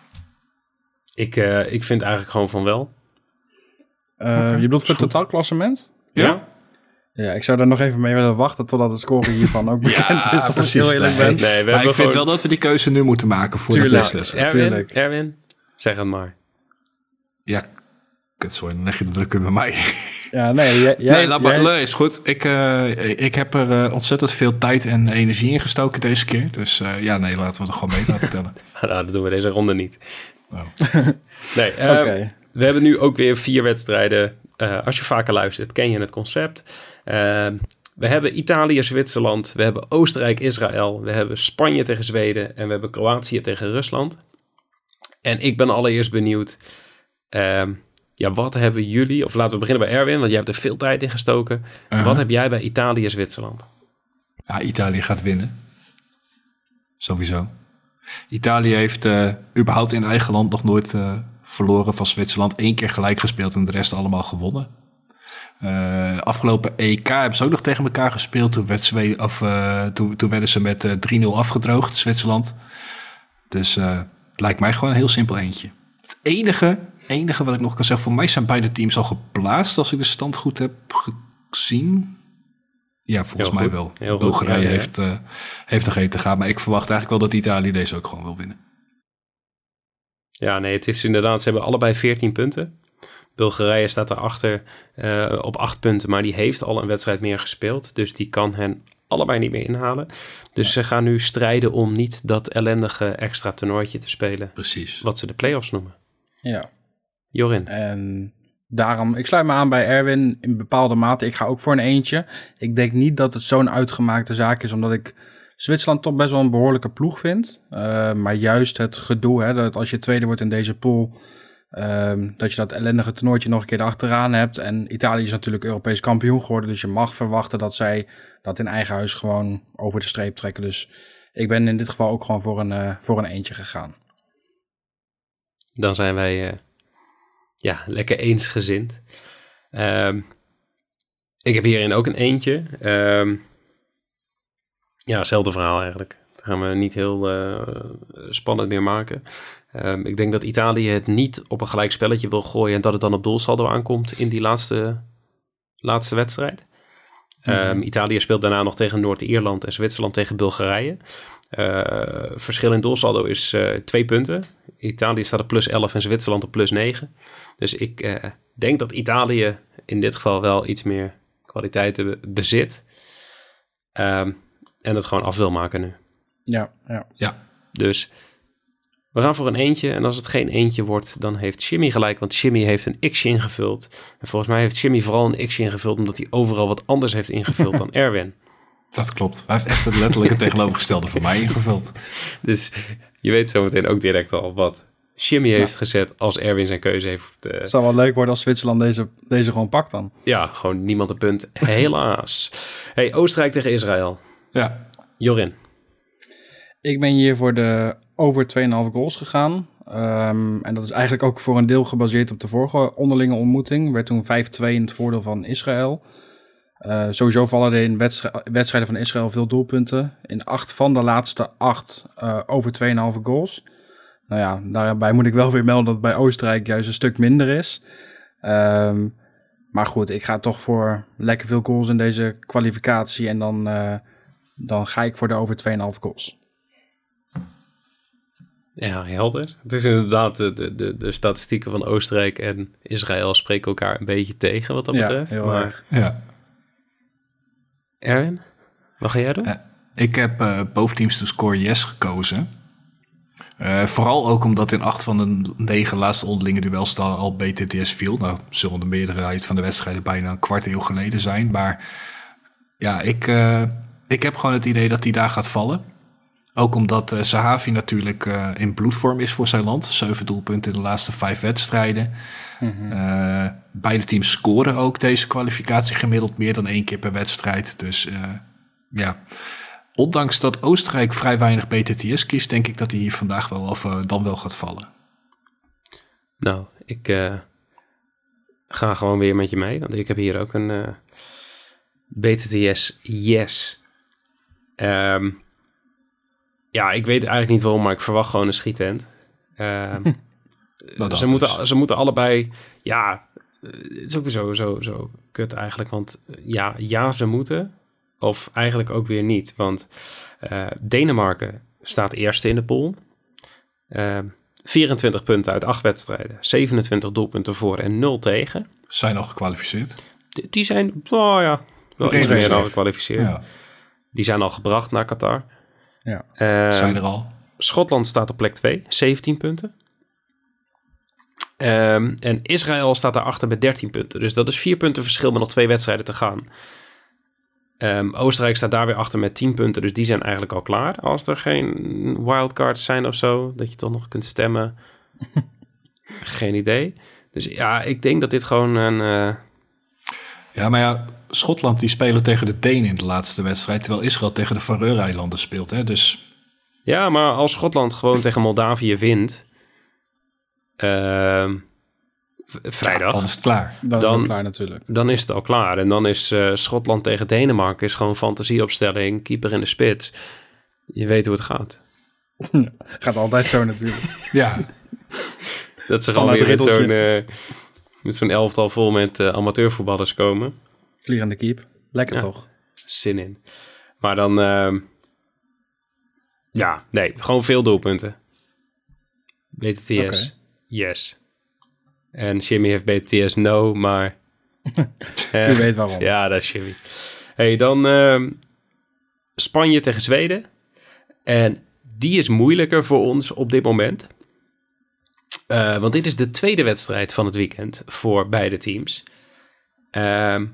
Ik, uh, ik vind eigenlijk gewoon van wel. Okay, je bedoelt voor het totaalklassement? Ja. ja. Ja, ik zou daar nog even mee willen wachten totdat het scoren hiervan ook bekend ja, is. Als ik heel eerlijk ben. Nee, we maar ik vind wel dat we die keuze nu moeten maken voor Tuurlijk. de leslessen. Erwin, Erwin, zeg het maar. Ja, kutzooi, dan leg je de druk bij mij. Ja, nee, jij, nee, laat maar, is goed. Ik, uh, ik heb er uh, ontzettend veel tijd en energie in gestoken deze keer. Dus uh, ja, nee, laten we het gewoon mee laten tellen. nou, dat doen we deze ronde niet. Oh. nee, okay. we hebben nu ook weer vier wedstrijden. Uh, als je vaker luistert, ken je het concept. Uh, we hebben Italië, Zwitserland. We hebben Oostenrijk, Israël. We hebben Spanje tegen Zweden. En we hebben Kroatië tegen Rusland. En ik ben allereerst benieuwd. Uh, ja, wat hebben jullie... Of laten we beginnen bij Erwin, want jij hebt er veel tijd in gestoken. Uh -huh. Wat heb jij bij Italië, Zwitserland? Ja, Italië gaat winnen. Sowieso. Italië heeft uh, überhaupt in eigen land nog nooit uh, verloren van Zwitserland. Eén keer gelijk gespeeld en de rest allemaal gewonnen. Uh, afgelopen EK hebben ze ook nog tegen elkaar gespeeld. Toen, werd Zweden, of, uh, toen, toen werden ze met uh, 3-0 afgedroogd, Zwitserland. Dus het lijkt mij gewoon een heel simpel eentje. Het enige, enige wat ik nog kan zeggen, voor mij zijn beide teams al geplaatst als ik de stand goed heb gezien. Ja, volgens Heel mij goed. wel. Heel. Bulgarije Ja, heeft, eh heeft nog één te gaan. Maar ik verwacht eigenlijk wel dat Italië deze ook gewoon wil winnen. Ja, nee, het is inderdaad, ze hebben allebei 14 punten. Bulgarije staat erachter eh op 8 punten, maar die heeft al een wedstrijd meer gespeeld. Dus die kan hen allebei niet meer inhalen. Dus ze gaan nu strijden om niet dat ellendige extra toernooitje te spelen, Precies. wat ze de play-offs noemen. Ja. Jorin, En daarom, ik sluit me aan bij Erwin in bepaalde mate. Ik ga ook voor een eentje. Ik denk niet dat het zo'n uitgemaakte zaak is, omdat ik Zwitserland toch best wel een behoorlijke ploeg vind. Eh, maar juist het gedoe, hè, dat als je tweede wordt in deze pool, ehm, dat je dat ellendige toernooitje nog een keer achteraan hebt. En Italië is natuurlijk Europees kampioen geworden, dus je mag verwachten dat zij dat in eigen huis gewoon over de streep trekken. Dus ik ben in dit geval ook gewoon voor een, eh, voor een eentje gegaan. dan zijn wij eh, ja, lekker eensgezind. Ehm ik heb hierin ook een eentje. Ehm ja, hetzelfde verhaal eigenlijk. Dat gaan we niet heel eh, spannend meer maken. Ehm, ik denk dat Italië het niet op een gelijk spelletje wil gooien en dat het dan op doelsaldo aankomt in die laatste, laatste wedstrijd. Ehm, Italië speelt daarna nog tegen Noord-Ierland en Zwitserland tegen Bulgarije. Eh, verschil in doelsaldo is eh, twee punten. Italië staat op plus 11 en Zwitserland op plus 9. Dus ik eh, denk dat Italië in dit geval wel iets meer kwaliteiten be- bezit. Ehm, en het gewoon af wil maken nu. Ja, ja. Ja, Dus we gaan voor een eentje. En als het geen eentje wordt, dan heeft Jimmy gelijk. Want Jimmy heeft een x'je ingevuld. En volgens mij heeft Jimmy vooral een x'je ingevuld... omdat hij overal wat anders heeft ingevuld dan Erwin. dat klopt. Hij heeft echt het letterlijke tegenovergestelde van mij ingevuld. Dus je weet zometeen ook direct al wat Jimmy heeft gezet... als Erwin zijn keuze heeft. eh, Het zou wel leuk worden als Zwitserland deze, deze gewoon pakt dan. ja, gewoon niemand een punt. Helaas. hey, Oostenrijk tegen Israël. Ja, Jorin. Ik ben hier voor de over 2,5 goals gegaan. Ehm, en dat is eigenlijk ook voor een deel gebaseerd op de vorige onderlinge ontmoeting. Werd toen 5-2 in het voordeel van Israël. Eh, sowieso vallen er in wedstrij- wedstrijden van Israël veel doelpunten. In acht van de laatste acht eh, over 2,5 goals. Nou ja, daarbij moet ik wel weer melden dat het bij Oostenrijk juist een stuk minder is. Ehm, maar goed, ik ga toch voor lekker veel goals in deze kwalificatie. En dan, eh, dan ga ik voor de over 2,5 goals. Ja, helder. Het is inderdaad, de, de, de, de statistieken van Oostenrijk en Israël spreken elkaar een beetje tegen wat dat Ja, betreft. heel maar erg. ja. Erwin, wat ga jij doen? Eh, Ik heb eh both teams to score yes gekozen. Eh, vooral ook omdat in acht van de negen laatste onderlinge duels daar al BTTS viel. Nou, zullen de meerderheid van de wedstrijden bijna een kwart eeuw geleden zijn. Maar ja, ik, eh, ik heb gewoon het idee dat hij daar gaat vallen. Ook omdat eh Sahavi natuurlijk eh, in bloedvorm is voor zijn land. Zeven doelpunten in de laatste vijf wedstrijden. Eh, beide teams scoren ook deze kwalificatie gemiddeld meer dan één keer per wedstrijd. Dus eh, ja, ondanks dat Oostenrijk vrij weinig BTTS kiest, denk ik dat hij hier vandaag wel of dan wel gaat vallen. Nou, ik eh, ga gewoon weer met je mee, want ik heb hier ook een eh, BTTS yes. Ehm, ja, ik weet eigenlijk niet waarom, maar ik verwacht gewoon een schietent. Ehm, Nou, ze, moeten, ze moeten allebei, ja, eh, het is ook weer zo, zo, zo kut eigenlijk, want eh, ja, ja, ze moeten, of eigenlijk ook weer niet, want eh, Denemarken staat eerste in de pool. Ehm 24 punten uit 8 wedstrijden, 27 doelpunten voor en 0 tegen. Zijn al gekwalificeerd. Die, die zijn, oh ja, wel iets meer dan gekwalificeerd. Ja, Die zijn al gebracht naar Qatar. Ja. Ehm, zijn er al. Schotland staat op plek 2, 17 punten. Ehm, en Israël staat daarachter met 13 punten. Dus dat is 4 punten verschil met nog twee wedstrijden te gaan. Ehm, Oostenrijk staat daar weer achter met 10 punten. Dus die zijn eigenlijk al klaar. Als er geen wildcards zijn of zo, dat je toch nog kunt stemmen. geen idee. Dus ja, ik denk dat dit gewoon een... eh, Ja, maar ja, Schotland die spelen tegen de Denen in de laatste wedstrijd, terwijl Israël tegen de Faroe-eilanden speelt. Hè? Dus Ja, maar als Schotland gewoon tegen Moldavië wint... ehm, vrijdag... dan is het klaar. Dat is Dan- ook klaar natuurlijk. dan is het al klaar. En dan is eh, Schotland tegen Denemarken is gewoon fantasieopstelling, keeper in de spits. Je weet hoe het gaat. Gaat altijd zo natuurlijk. Ja, Dat ze gewoon weer zo'n, riddeltje. Met zo'n elftal vol met eh, amateurvoetballers komen. Vliegende keep. Lekker Ja. toch? zin in. Maar dan, ehm, ja, nee, gewoon veel doelpunten. BTTS, yes. En Jimmy heeft BTTS no, maar... U weet waarom. ja, dat is Jimmy. hey, dan ehm, Spanje tegen Zweden. En die is moeilijker voor ons op dit moment. Eh, want dit is de tweede wedstrijd van het weekend voor beide teams. Ehm,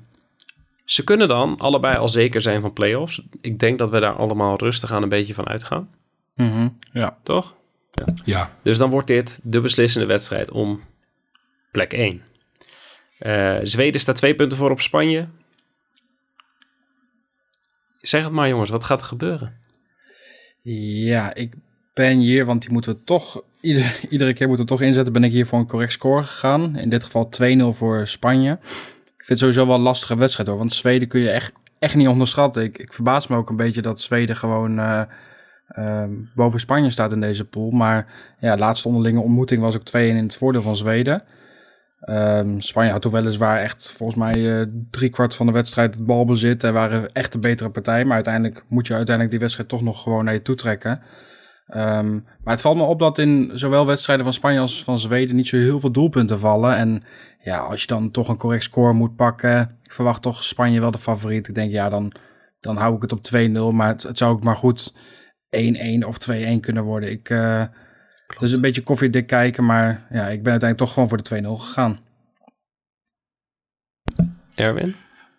ze kunnen dan allebei al zeker zijn van play-offs. Ik denk dat we daar allemaal rustig aan een beetje van uitgaan. Mhm, Ja. Toch? Ja, Dus dan wordt dit de beslissende wedstrijd om plek 1. Eh, Zweden staat twee punten voor op Spanje. Zeg het maar jongens, wat gaat er gebeuren? Ja, ik ben hier, want die moeten we toch, ieder, iedere keer moeten we toch inzetten, ben ik hier voor een correct score gegaan. In dit geval 2-0 voor Spanje. Ik vind het sowieso wel een lastige wedstrijd hoor, want Zweden kun je echt, echt niet onderschatten. Ik, ik verbaas me ook een beetje dat Zweden gewoon eh, ehm, boven Spanje staat in deze pool. Maar ja, laatste onderlinge ontmoeting was ook 2-1 in het voordeel van Zweden. Ehm, Spanje had toen weliswaar echt volgens mij eh driekwart van de wedstrijd het balbezit en waren echt de betere partij. Maar uiteindelijk moet je uiteindelijk die wedstrijd toch nog gewoon naar je toe trekken. Ehm, maar het valt me op dat in zowel wedstrijden van Spanje als van Zweden niet zo heel veel doelpunten vallen. En ja, als je dan toch een correct score moet pakken, ik verwacht toch Spanje wel de favoriet. Ik denk ja, dan, dan hou ik het op 2-0. Maar het, het zou ook maar goed 1-1 of 2-1 kunnen worden. Ik, eh het is een beetje koffiedik kijken, maar ja, ik ben uiteindelijk toch gewoon voor de 2-0 gegaan. Erwin?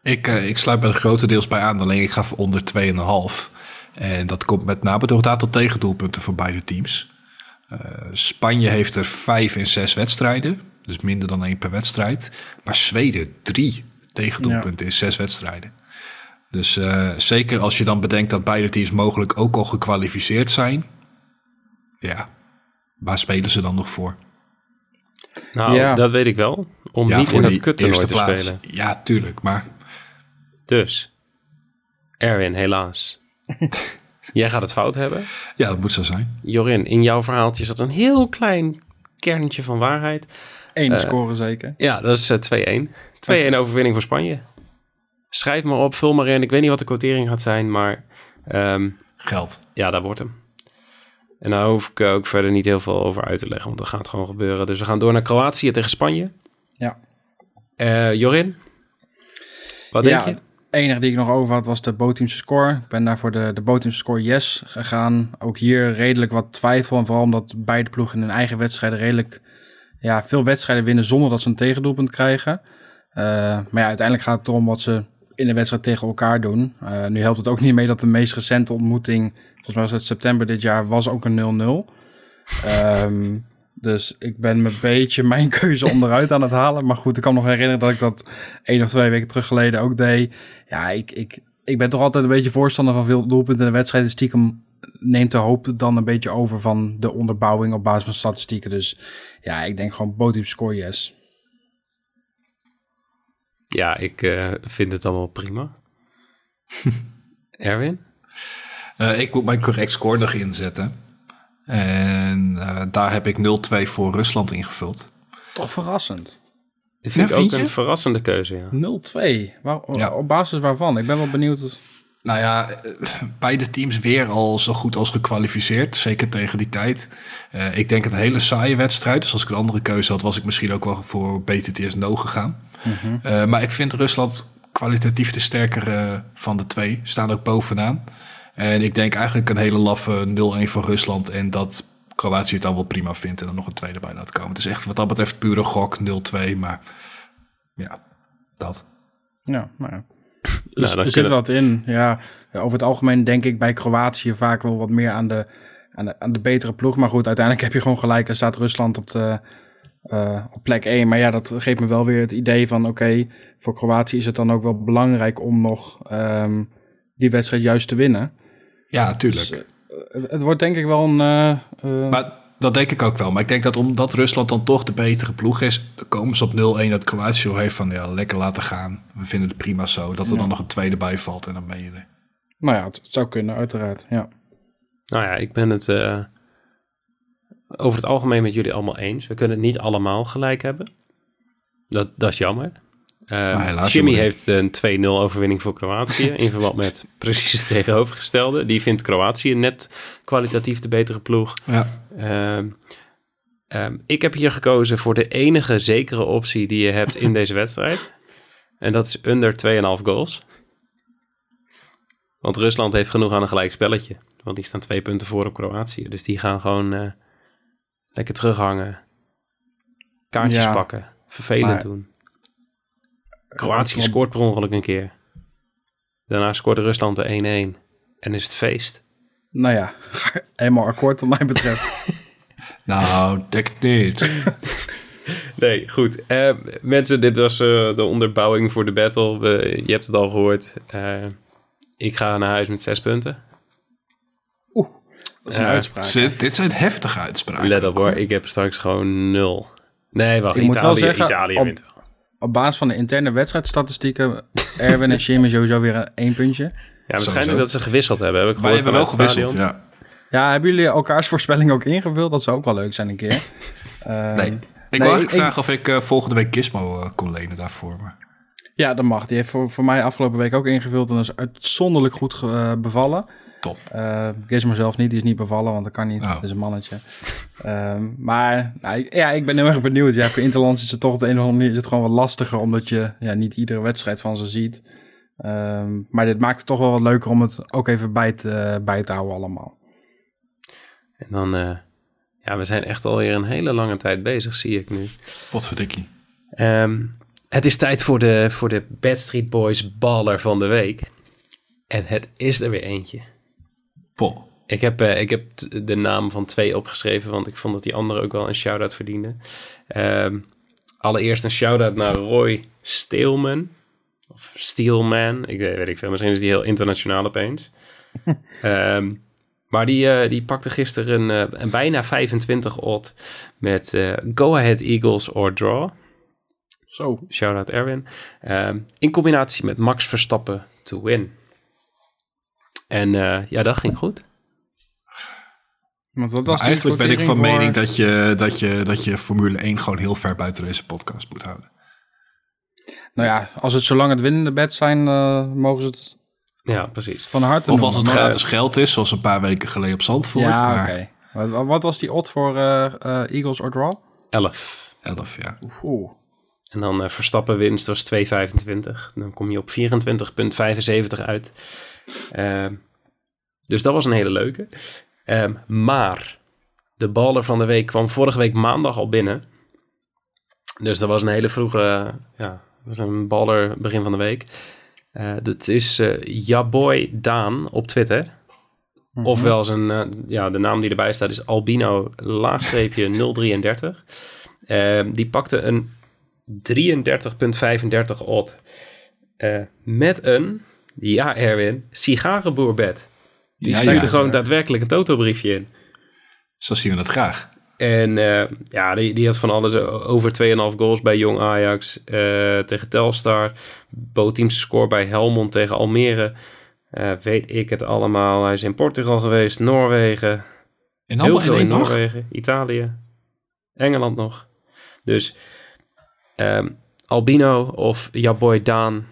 ik, eh, ik sluit me er grotendeels bij aan. Alleen ik ga voor onder 2,5. En dat komt met name door het aantal tegendoelpunten voor beide teams. Eh, Spanje heeft er vijf in zes wedstrijden. Dus minder dan één per wedstrijd. Maar Zweden drie tegendoelpunten in zes wedstrijden. Dus eh, zeker als je dan bedenkt dat beide teams mogelijk ook al gekwalificeerd zijn. Ja, waar spelen ze dan nog voor? Nou, Ja. dat weet ik wel. Om ja, niet voor in dat kuttoernooi te plaats. spelen. Ja, tuurlijk. Maar Dus, Erwin, helaas. Jij gaat het fout hebben. ja, dat moet zo zijn. Jorin, in jouw verhaaltje zat een heel klein kernetje van waarheid. Eén score zeker. Ja, dat is eh, 2-1. 2-1 overwinning voor Spanje. Schrijf maar op, vul maar in. Ik weet niet wat de quotering gaat zijn, maar ehm, Geld. ja, dat wordt hem. En daar hoef ik ook verder niet heel veel over uit te leggen, want dat gaat gewoon gebeuren. Dus we gaan door naar Kroatië tegen Spanje. Ja. Eh, Jorin, wat denk ja, je? Enige die ik nog over had was de bootteamse score. Ik ben daar voor de, de score yes gegaan. Ook hier redelijk wat twijfel. En vooral omdat beide ploegen in hun eigen wedstrijden redelijk ja, veel wedstrijden winnen zonder dat ze een tegendoelpunt krijgen. Eh, maar ja, uiteindelijk gaat het erom wat ze in de wedstrijd tegen elkaar doen. Eh, nu helpt het ook niet mee dat de meest recente ontmoeting, volgens mij was het september dit jaar, was ook een 0-0. Ehm, dus ik ben me een beetje mijn keuze onderuit aan het halen. Maar goed, ik kan me nog herinneren dat ik dat één of twee weken terug geleden ook deed. Ja, ik, ik, ik ben toch altijd een beetje voorstander van veel doelpunten in de wedstrijden. Stiekem neemt de hoop dan een beetje over van de onderbouwing op basis van statistieken. Dus ja, ik denk gewoon bootteam score yes. Ja, ik eh, vind het allemaal prima. Erwin? Eh, ik moet mijn correct score nog inzetten. En eh, daar heb ik 0-2 voor Rusland ingevuld. Toch verrassend. Dat vind Ja, ik ook een verrassende keuze, ja. 0-2. Waar, Ja. Op basis waarvan? Ik ben wel benieuwd. Nou ja, eh, beide teams weer al zo goed als gekwalificeerd. Zeker tegen die tijd. Eh, ik denk een hele saaie wedstrijd. Dus als ik een andere keuze had, was ik misschien ook wel voor BTTS No gegaan. Eh, maar ik vind Rusland kwalitatief de sterkere van de twee. Staan ook bovenaan. En ik denk eigenlijk een hele laffe 0-1 voor Rusland. En dat Kroatië het dan wel prima vindt. En dan nog een tweede bij laat komen. Het is echt wat dat betreft pure gok 0-2. Maar ja, dat. Ja, nou ja. Dus er zit wat in. Ja, ja, over het algemeen denk ik bij Kroatië vaak wel wat meer aan de, aan de, aan de betere ploeg. Maar goed, uiteindelijk heb je gewoon gelijk. Er staat Rusland op, de, eh, op plek 1. Maar ja, dat geeft me wel weer het idee van... oké, voor Kroatië is het dan ook wel belangrijk om nog ehm, die wedstrijd juist te winnen. Ja, tuurlijk. Dus, eh, het, wordt denk ik wel een... eh, eh, Maar dat denk ik ook wel. Maar ik denk dat omdat Rusland dan toch de betere ploeg is, dan komen ze op 0-1 dat Kroatië al heeft van ja, lekker laten gaan. We vinden het prima zo. Dat er Ja. dan nog een tweede bij valt en dan ben je er. nou ja, het, het zou kunnen, uiteraard. Ja. Nou ja, ik ben het eh, over het algemeen met jullie allemaal eens. We kunnen het niet allemaal gelijk hebben. Dat, dat is jammer. Ehm, Jimmy heeft een 2-0 overwinning voor Kroatië in verband met precies het tegenovergestelde. Die vindt Kroatië net kwalitatief de betere ploeg. Ja. Ehm, ehm, ik heb hier gekozen voor de enige zekere optie die je hebt in deze wedstrijd. En dat is under 2,5 goals. Want Rusland heeft genoeg aan een gelijk spelletje. Want die staan twee punten voor op Kroatië. Dus die gaan gewoon eh, lekker terughangen. Kaartjes Ja. pakken. Vervelend Maar- doen. Kroatië scoort per ongeluk een keer. Daarna scoort Rusland de 1-1. En is het feest. Nou ja, helemaal akkoord wat mij betreft. Nou, denk niet. Nee, goed. Eh, mensen, dit was eh, de onderbouwing voor de battle. We, je hebt het al gehoord. Eh, ik ga naar huis met zes punten. Dat is een uitspraak. Zit- dit zijn heftige uitspraken. Let op hoor, ik heb straks gewoon nul. Nee, wacht. Ik moet wel Italië, zeggen, Italië wint wel. Op basis van de interne wedstrijdstatistieken, Erwin en Jimmy sowieso weer een één puntje. Ja, waarschijnlijk Sowieso. dat ze gewisseld hebben. Heb ik Wij gehoord hebben wel gewisseld, ja. Ja, hebben jullie elkaars voorspelling ook ingevuld? Dat zou ook wel leuk zijn een keer. Ehm, Nee. Ik nee, wou eigenlijk ik- vragen of ik eh, volgende week Gizmo eh, kon lenen daarvoor. Maar... Ja, dat mag. Die heeft voor, voor mij afgelopen week ook ingevuld en dat is uitzonderlijk goed eh, bevallen. Top. Eh Gizmo zelf niet, die is niet bevallen, want dat kan niet. Oh. Het is een mannetje. Ehm, maar nou, ik- ja, ik ben heel erg benieuwd. Ja, voor Interlands is het toch op de een of andere manier is het gewoon wat lastiger, omdat je ja, niet iedere wedstrijd van ze ziet. Ehm, maar dit maakt het toch wel wat leuker om het ook even bij te, bij te houden allemaal. En dan, eh, ja, we zijn echt alweer een hele lange tijd bezig, zie ik nu. Potverdikkie. Ehm, het is tijd voor de, voor de Bad Street Boys baller van de week. En het is er weer eentje. Po. Ik heb, eh, ik heb de naam van twee opgeschreven, want ik vond dat die andere ook wel een shout-out verdiende. Ehm, allereerst een shout-out naar Roy Steelman. Of Steelman, ik weet, ik veel. Misschien is die heel internationaal opeens. Ehm, maar die, eh, die pakte gisteren een, eh, een bijna 25 odd met eh, Go Ahead Eagles or Draw. Zo. Shout-out Erwin. Ehm, in combinatie met Max Verstappen to win. En eh, ja, dat ging goed. Want was eigenlijk ben ik van mening dat je, dat, je, dat je Formule 1 gewoon heel ver buiten deze podcast moet houden. Nou ja, als het zolang het winnende bed zijn, eh, mogen ze het Ja, precies. van harte Of als het Maar- gratis geld is, zoals een paar weken geleden op Zandvoort. Ja, maar oké. Wat, wat was die odd voor eh, eh, Eagles or draw? 11. 11, ja. Oeh. En dan Verstappen winst was 2,25. Dan kom je op 24,75 uit. Ehm, dus dat was een hele leuke. Ehm, maar de baller van de week kwam vorige week maandag al binnen. Dus dat was een hele vroege, ja, dat was een baller begin van de week. Eh, dat is eh Jaboy Daan op Twitter. Ofwel zijn, eh, ja, de naam die erbij staat is Albino laagstreepje 033. Ehm, die pakte een 33,35 odd. Met een, ja Erwin, sigarenboerbed. Die Ja, stuurde ja. gewoon daadwerkelijk een totobriefje in. Zo zien we dat graag. En eh, ja, die, die had van alles eh, over 2,5 goals bij Jong Ajax eh, tegen Telstar. Bootteams score bij Helmond tegen Almere. Weet ik het allemaal. Hij is in Portugal geweest, Noorwegen. In Heel veel in? Noorwegen, Italië, Engeland nog. Dus ehm, Albino of jouw boy Daan.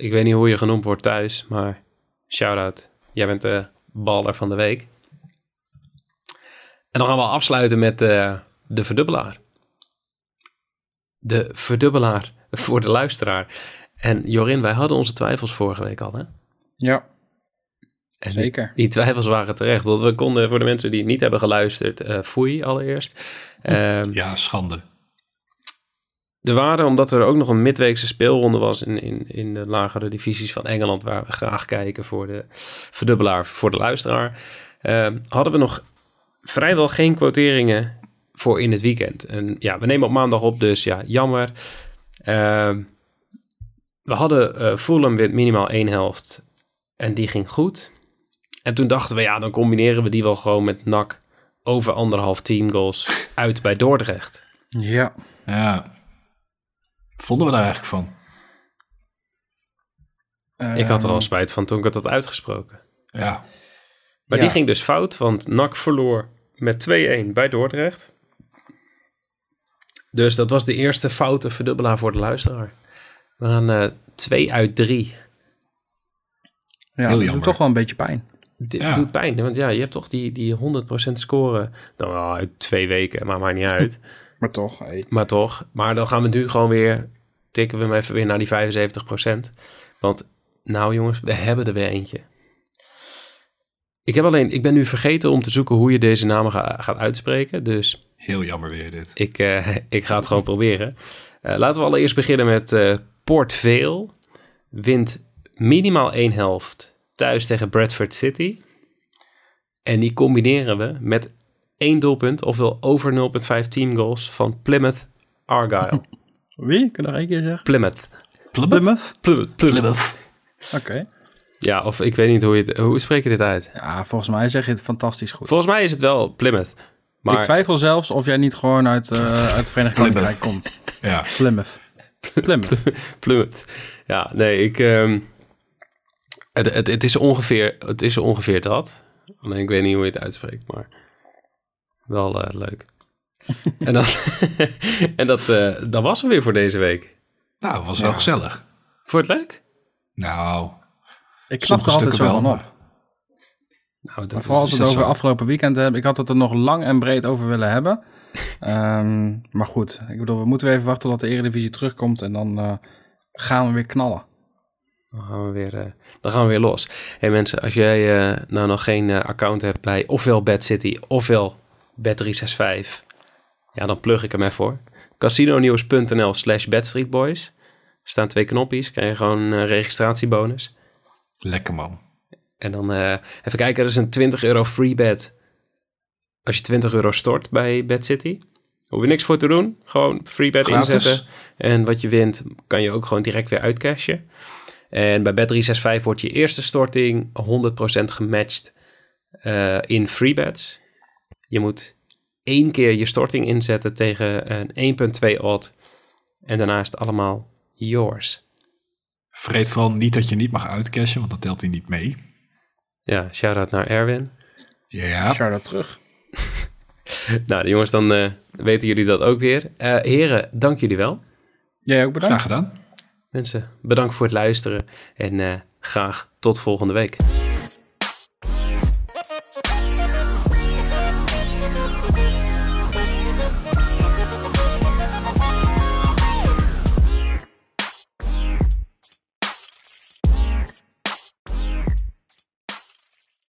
Ik weet niet hoe je genoemd wordt thuis, maar shout-out. Jij bent de baller van de week. En dan gaan we afsluiten met eh, de verdubbelaar. De verdubbelaar voor de luisteraar. En Jorin, wij hadden onze twijfels vorige week al, hè? Ja, En zeker. Die twijfels waren terecht. Want we konden voor de mensen die niet hebben geluisterd, eh foei allereerst. Ehm, Ja, schande. Er waren, omdat er ook nog een midweekse speelronde was in, in, in de lagere divisies van Engeland, waar we graag kijken voor de verdubbelaar voor de luisteraar, ehm, hadden we nog vrijwel geen quoteringen voor in het weekend. En ja, we nemen op maandag op, dus ja, jammer. Ehm, we hadden eh Fulham wint minimaal één helft en die ging goed. En toen dachten we, ja, dan combineren we die wel gewoon met NAC over anderhalf teamgoals uit bij Dordrecht. Ja. Ja. Vonden we daar eigenlijk van? Ik had er al spijt van toen ik het had uitgesproken. Ja. Maar Ja. die ging dus fout, want NAC verloor met 2-1 bij Dordrecht. Dus dat was de eerste foute verdubbelaar voor de luisteraar. We gaan eh 2 uit 3. Ja, Heel dat jammer. doet toch wel een beetje pijn. Ja. doet pijn, want ja, je hebt toch die, die 100% scoren. Nou, ja, uit twee weken, maar maakt niet uit. Maar toch, hey. maar toch, maar dan gaan we nu gewoon weer, tikken we hem even weer naar die 75%. Want nou jongens, we hebben er weer eentje. Ik heb alleen, ik ben nu vergeten om te zoeken hoe je deze namen ga- gaat uitspreken. Dus Heel jammer weer dit. ik, eh, ik ga het gewoon proberen. Eh, laten we allereerst beginnen met eh Port Vale. Wint minimaal één helft thuis tegen Bradford City. En die combineren we met één doelpunt, ofwel over 0,5 teamgoals van Plymouth Argyle. Wie? Kun je nog één keer zeggen? Plymouth. Plymouth? Plymouth. Plymouth. Oké. Ja, of ik weet niet hoe je het, hoe spreek je dit uit? Ja, volgens mij zeg je het fantastisch goed. Volgens mij is het wel Plymouth. Maar Ik twijfel zelfs of jij niet gewoon uit, eh, uit het Verenigd. Koninkrijk komt. Ja, Plymouth. Plymouth. Plymouth. Ja, nee, ik. ehm, het, het, het, is ongeveer, het is ongeveer dat. Alleen ik weet niet hoe je het uitspreekt, maar wel eh, leuk. en dan, en dat, eh, dat was hem weer voor deze week. nou, het was wel gezellig. Vond je het leuk? Nou, Ik sommige er altijd zo wel. van op. maar- Nou, dat Maar vooral als we het dat over zo? afgelopen weekend hebben. Ik had het er nog lang en breed over willen hebben. Ehm, maar goed, ik bedoel, we moeten weer even wachten tot de Eredivisie terugkomt. En dan eh, gaan we weer knallen. Dan gaan we weer, eh, dan gaan we weer los. hey mensen, als jij eh, nou nog geen eh, account hebt bij ofwel Bad City ofwel Bet365, ja, dan plug ik hem even voor. Casinonews.nl slash bedstreetboys. Er staan twee knopjes, krijg je gewoon een registratiebonus. Lekker man. En dan eh, even kijken, er is een 20 euro free bet. Als je 20 euro stort bij Bad City. Hoef je niks voor te doen. Gewoon free bet Gratis. inzetten. En wat je wint, kan je ook gewoon direct weer uitcashen. En bij Bet365 wordt je eerste storting 100% gematcht eh, in free bets. Je moet één keer je storting inzetten tegen een 1.2 odd. En daarna is het allemaal yours. Vergeet vooral niet dat je niet mag uitcashen, want dat telt hij niet mee. Ja, shout-out naar Erwin. Ja, Shout-out terug. Nou, jongens, dan eh, weten jullie dat ook weer. Eh, heren, dank jullie wel. Jij ook bedankt. graag gedaan. Mensen, bedankt voor het luisteren en eh, graag tot volgende week.